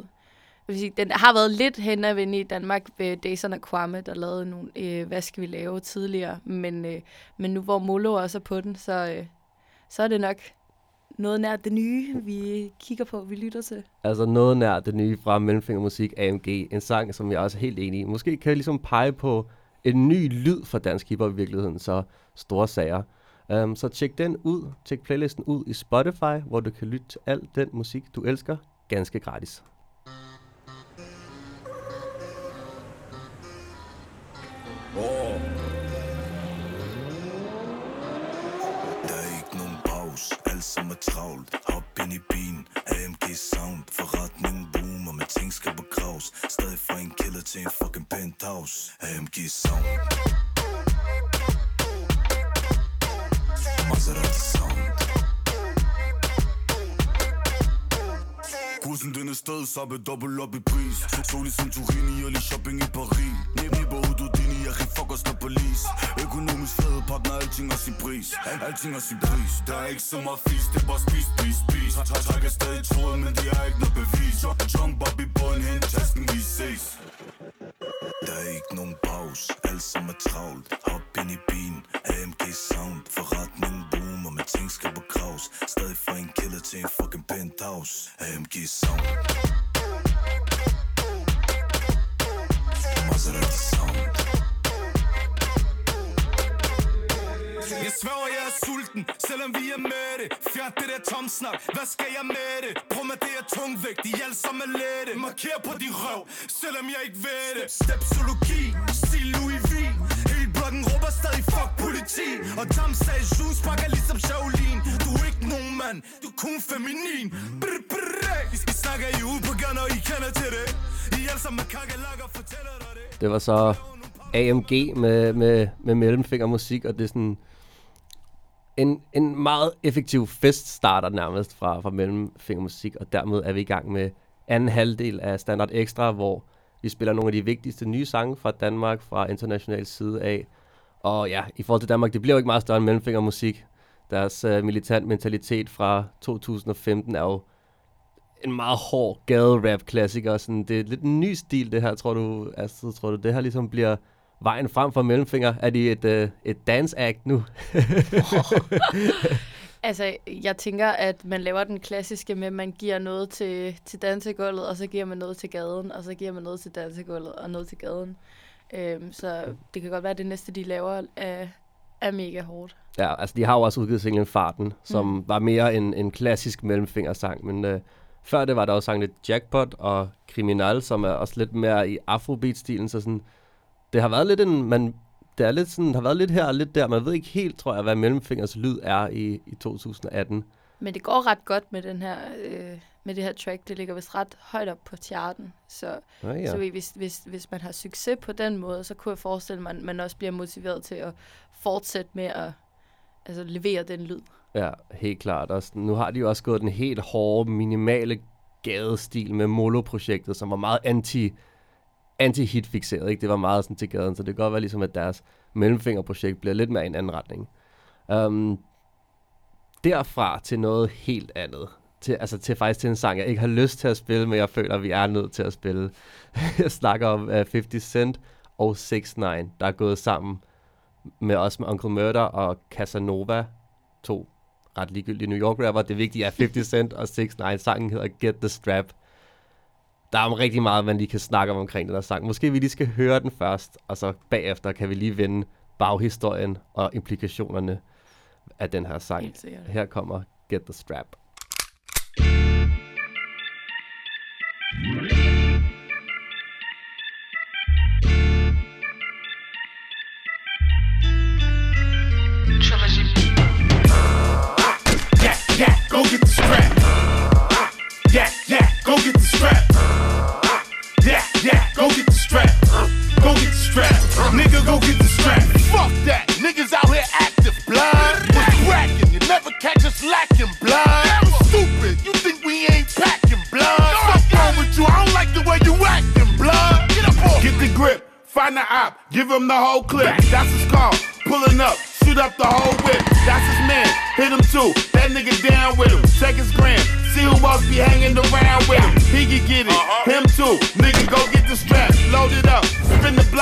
Jeg vil sige, den har været lidt hen ad i Danmark ved Dason og Kwame, der lavede nogle, øh, hvad skal vi lave tidligere, men, øh, men nu hvor Molo også er på den, så, øh, så er det nok noget nær det nye, vi kigger på, vi lytter til. Altså noget nær det nye fra Mellemfingermusik AMG. En sang, som jeg også er helt enig i. Måske kan jeg ligesom pege på en ny lyd for dansk hiphop i virkeligheden, så store sager. Um, så tjek den ud, tjek playlisten ud i Spotify, hvor du kan lytte til al den musik, du elsker, ganske gratis. Oh. Der er ikke nogen pause, alt som er travlt Hop ind i bilen, AMG sound. Forretning boomer, men ting skal begraves Stadig fra en kælder til en fucking penthouse. AMG sound. Maserati sound. Kursen den er stadig sappe dobbelt op i pris. Sol i Santorini og lige shopping i Paris. Nipper jeg kan fuck os med police. Økonomisk fede partner, alting har sin pris. Alting har sin pris. Der er ikke så meget fisk, det er bare spis, spis, spis. Træk- Trækker stadig troet, men de har ikke noget bevis. Jump op i bunden, hent tasken, vi ses. Der er ikke nogen pause, alt som er travlt. Hop ind i bilen, AMG sound. Forretning boomer, men ting skal på kraus Stadig fra en kælder til en fucking penthouse. AMG sound. Selvom vi er med det Fjert det der tomsnak, hvad skal jeg med det? Prøv med det er tungvægt, de alle sammen er lette. Marker på din røv, selvom jeg ikke ved det. Stepsologi, stil Louis V. Hele blokken råber stadig fuck politi. Og Tam sagde, Jus pakker ligesom Shaolin. Du er ikke nogen mand, du er kun feminin. Brr, brr, vi, skal snakke i ude på gun, og I kender til det. I alle sammen med fortæller dig det. Det var så AMG med, med, med mellemfingermusik, og det er sådan en, en meget effektiv feststarter nærmest fra, fra mellemfingermusik, og dermed er vi i gang med anden halvdel af Standard Extra, hvor vi spiller nogle af de vigtigste nye sange fra Danmark, fra international side af. Og ja, i forhold til Danmark, det bliver jo ikke meget større end mellemfingermusik. Deres uh, militant mentalitet fra 2015 er jo en meget hård gade-rap-klassiker. Sådan, det er lidt en ny stil, det her, tror du, Astrid, tror du, det her ligesom bliver vejen frem for mellemfinger? Er de et, uh, et dance-act nu? Altså, jeg tænker, at man laver den klassiske med, at man giver noget til, til dansegulvet, og så giver man noget til gaden, og så giver man noget til dansegulvet, og noget til gaden. Øhm, så det kan godt være, at det næste, de laver, er, er mega hårdt. Ja, altså de har jo også udgivet singlen Farten, som mm. var mere en, en klassisk mellemfingersang, men øh, før det var der også sang lidt Jackpot og Criminal, som er også lidt mere i afrobeat-stilen, så sådan, det har været lidt en, man, det er lidt sådan, har været lidt her og lidt der, man ved ikke helt, tror jeg, hvad mellemfingers lyd er i, i 2018. Men det går ret godt med den her, øh, med det her track. Det ligger vist ret højt op på charten. Så, Ja, ja. så hvis, hvis, hvis man har succes på den måde, så kunne jeg forestille mig, at man også bliver motiveret til at fortsætte med at altså, levere den lyd. Ja, helt klart. Og nu har de jo også gået den helt hårde, minimale gadestil med Molo-projektet, som var meget anti anti-hit fixeret, ikke? Det var meget sådan til gaden, så det kan godt være ligesom, at deres mellemfingerprojekt bliver lidt mere i en anden retning. Um, derfra til noget helt andet. Til, altså til faktisk til en sang, jeg ikke har lyst til at spille, men jeg føler, at vi er nødt til at spille. jeg snakker om øh, uh, 50 Cent og 6 9 der er gået sammen med os med Uncle Murder og Casanova, to ret ligegyldige New York rapper. Det vigtige er 50 Cent og 6 9 Sangen hedder Get the Strap. Der er rigtig meget, man lige kan snakke om omkring den her sang. Måske vi lige skal høre den først, og så bagefter kan vi lige vende baghistorien og implikationerne af den her sang. Her kommer Get the Strap. Nigga, go get the strap. Fuck that. Niggas out here active, blind. What's cracking? You never catch us lacking, blind. Stupid. You think we ain't packing, blind. Fuck wrong with you? I don't like the way you acting, blind. Get up off. Get the grip. Find the op. Give him the whole clip. That's his call. Pulling up. Shoot up the whole whip. That's his man. Hit him too. That nigga down with him. Check his gram. See who else be hanging around with him. He can get it. Uh-huh. Him too. Nigga, go get the strap. Load it up.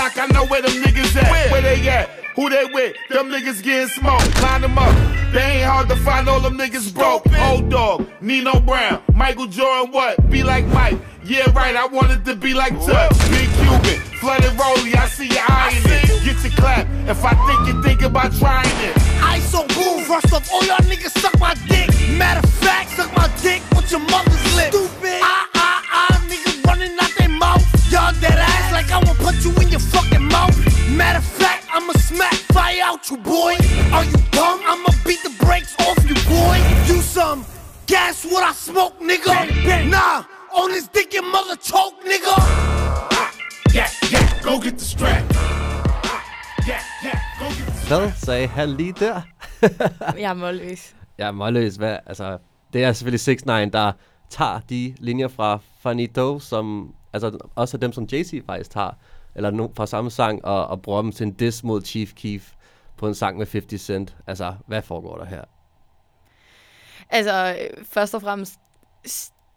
Spin the block. I know where them niggas at. Where, they at? Who they with? Them niggas getting smoked. Line them up. They ain't hard to find. All them niggas broke. Old dog. Nino Brown. Michael Jordan. What? Be like Mike. Yeah, right. I wanted to be like Tuck. Big Cuban. Flooded Rolly. I see you eyeing it. Get your clap. If I think you think about trying it. Ice on boom, rust off. All y'all niggas suck my dick. Matter of fact, suck my dick with your mother's lip. Stupid. I, I, I, niggas running out their mouth. Y'all ass like I will put you in your fucking mouth. Matter of fact, I'ma smack fire out you, boy. Are you dumb? I'ma beat the brakes off you, boy. You some gas what I smoke, nigga. Nah, on this dick your mother choke, nigga. Yeah, yeah. Go get the strap. Yeah, yeah. Go get the strap. Hvad sagde han lige der? Jeg er målløs. Jeg er målløs. Hvad, altså, det er selvfølgelig 6 9 der tager de linjer fra Fanito, som altså også dem, som Jay-Z faktisk tager, eller no, fra samme sang, og, og bruger dem til en diss mod Chief Keef på en sang med 50 Cent. Altså, hvad foregår der her? Altså, øh, først og fremmest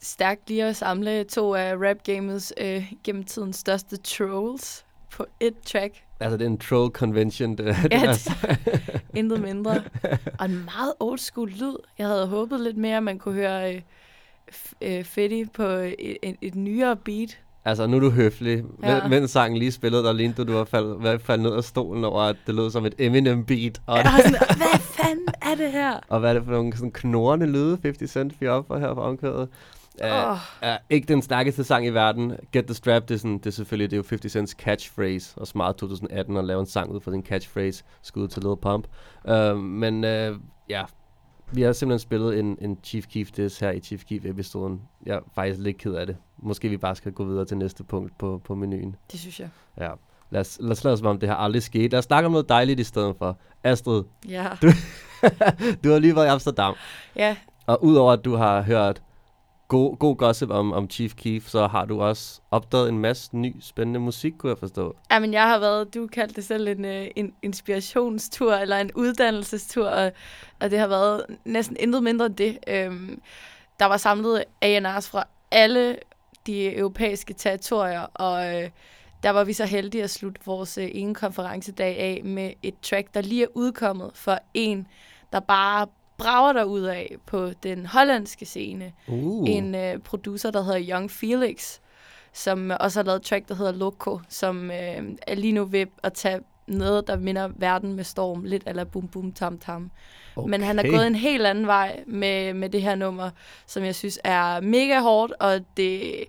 stærkt lige at samle to af rap-gamets øh, gennem tidens største trolls på et track. Altså, det er en troll convention. Det, Ja, er, det- Intet mindre. Og en meget old school lyd. Jeg havde håbet lidt mere, at man kunne høre øh, øh, Fetty på et, et, et nyere beat. Altså, nu er du høflig. Ja. Ja. Mens sangen lige spillede, der lignede du, du var faldet, var faldet ned af stolen over, at det lød som et Eminem-beat. Og, Jeg var sådan, hvad fanden er det her? og hvad er det for nogle sådan knorrende lyde, 50 Cent fyrer op for her på omkvædet? Uh, Åh. er ikke den stærkeste sang i verden. Get the Strap, det er, sådan, det er selvfølgelig det er jo 50 Cent's catchphrase, og smart 2018 at lave en sang ud fra sin catchphrase, skud til Lil Pump. Uh, men uh, ja, vi har simpelthen spillet en, en Chief Keef diss her i Chief Keef-episoden. Jeg er faktisk lidt ked af det. Måske vi bare skal gå videre til næste punkt på, på menuen. Det synes jeg. Ja. Lad os, lad os lade som om, det har aldrig sket. Lad os snakke om noget dejligt i stedet for. Astrid, Ja. du, du har lige været i Amsterdam. Ja, Og udover at du har hørt god, god gossip om, om Chief Keef, så har du også opdaget en masse ny, spændende musik, kunne jeg forstå. Jamen, jeg har været, du kaldte det selv en, øh, en inspirationstur, eller en uddannelsestur, og, og det har været næsten intet mindre end det. Øhm, der var samlet A&R's fra alle de europæiske territorier, og øh, der var vi så heldige at slutte vores øh, ene konferencedag af med et track, der lige er udkommet for en, der bare brager der ud af på den hollandske scene. Uh. En øh, producer, der hedder Young Felix, som også har lavet et track, der hedder Loco, som øh, er lige nu ved at tage noget, der minder verden med storm, lidt eller bum bum tam tam. Okay. Men han er gået en helt anden vej med, med det her nummer, som jeg synes er mega hårdt, og det,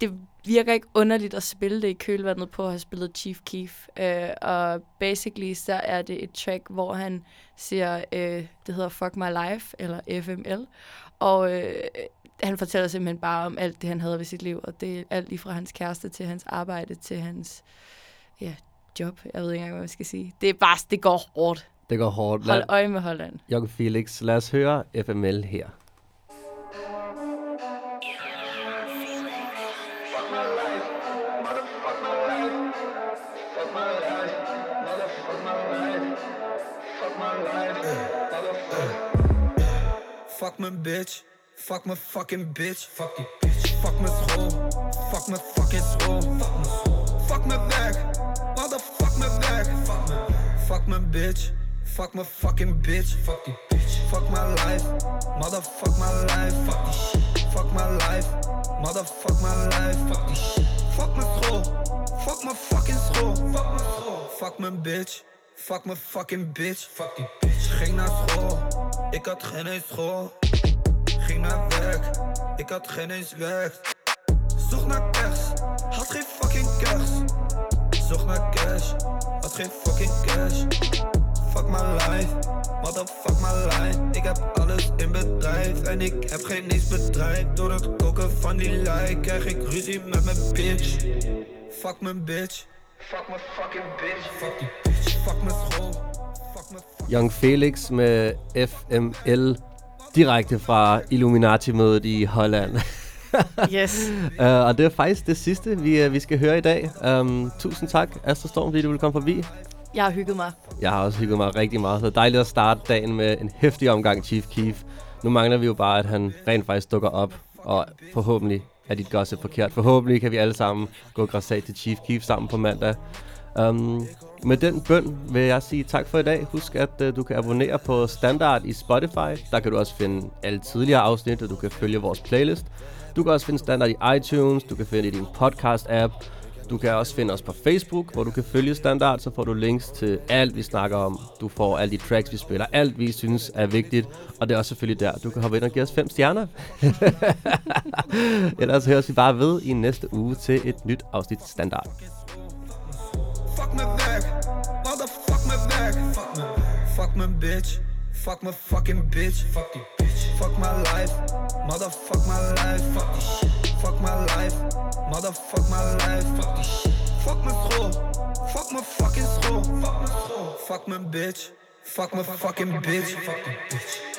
det virker ikke underligt at spille det i kølvandet på at have spillet Chief Keef. Uh, og basically så er det et track, hvor han siger, uh, det hedder Fuck My Life, eller FML. Og uh, han fortæller simpelthen bare om alt det, han havde ved sit liv, og det er alt lige fra hans kæreste til hans arbejde til hans ja, job. Jeg ved ikke engang, hvad man skal sige. Det er bare, det går hårdt. Det går hårdt. Hold øje med Holland. Young Felix, lad os høre FML her. Fuck mijn bitch. Fuck mijn fucking bitch. Fuck die bitch. Fuck mijn school. Fuck mijn fucking school. Fuck mijn school. Fuck mijn werk. Mijn. Fuck mijn mijn bitch. Fuck mijn fucking bitch. Fuck die bitch. Fuck my life, motherfuck my life, fuck this shit. Fuck my life, motherfuck my life, fuck this shit. Fuck my school, fuck my fucking school, fuck my school. Fuck mijn bitch, fuck my fucking bitch, fuck die bitch. Ging naar school, ik had geen eens school. Ging naar werk, ik had geen eens werk. Zocht naar cash, had geen fucking cash. Zocht naar cash, geen fucking cash. Fuck my life, motherfuck my life. Ik heb alles in bedrijf en ik heb geen niks bedrijf. Door het koken van die like krijg ik ruzie met mijn bitch. Fuck mijn bitch, fuck my fucking bitch. Fuck die bitch, fuck mijn school. Fuck mijn Young Felix med FML direkte fra Illuminati-mødet i Holland. Yes. uh, og det er faktisk det sidste, vi, uh, vi skal høre i dag. Um, tusind tak, Astrid Storm, fordi du ville komme forbi. Jeg har hygget mig. Jeg har også hygget mig rigtig meget. Så dejligt at starte dagen med en hæftig omgang Chief Keef. Nu mangler vi jo bare, at han rent faktisk dukker op. Og forhåbentlig er dit gossip forkert. Forhåbentlig kan vi alle sammen gå græssat til Chief Keef sammen på mandag. Um, med den bøn vil jeg sige tak for i dag. Husk, at uh, du kan abonnere på Standard i Spotify. Der kan du også finde alle tidligere afsnit, og du kan følge vores playlist. Du kan også finde Standard i iTunes, du kan finde det i din podcast-app. Du kan også finde os på Facebook, hvor du kan følge Standard, så får du links til alt, vi snakker om. Du får alle de tracks, vi spiller, alt vi synes er vigtigt. Og det er også selvfølgelig der, du kan hoppe ind og give os fem stjerner. Ellers høres vi bare ved i næste uge til et nyt afsnit Standard. Fuck my back, motherfuck my back. Fuck my, fuck my bitch, fuck my fucking bitch. Fuck the bitch. Fuck my life, motherfuck my life. Fuck this shit. Fuck my life, motherfuck my life. Fuck this shit. Fuck my school, fuck my fucking school. Fuck my school. Fuck my bitch, fuck my fucking bitch. Fuck the bitch.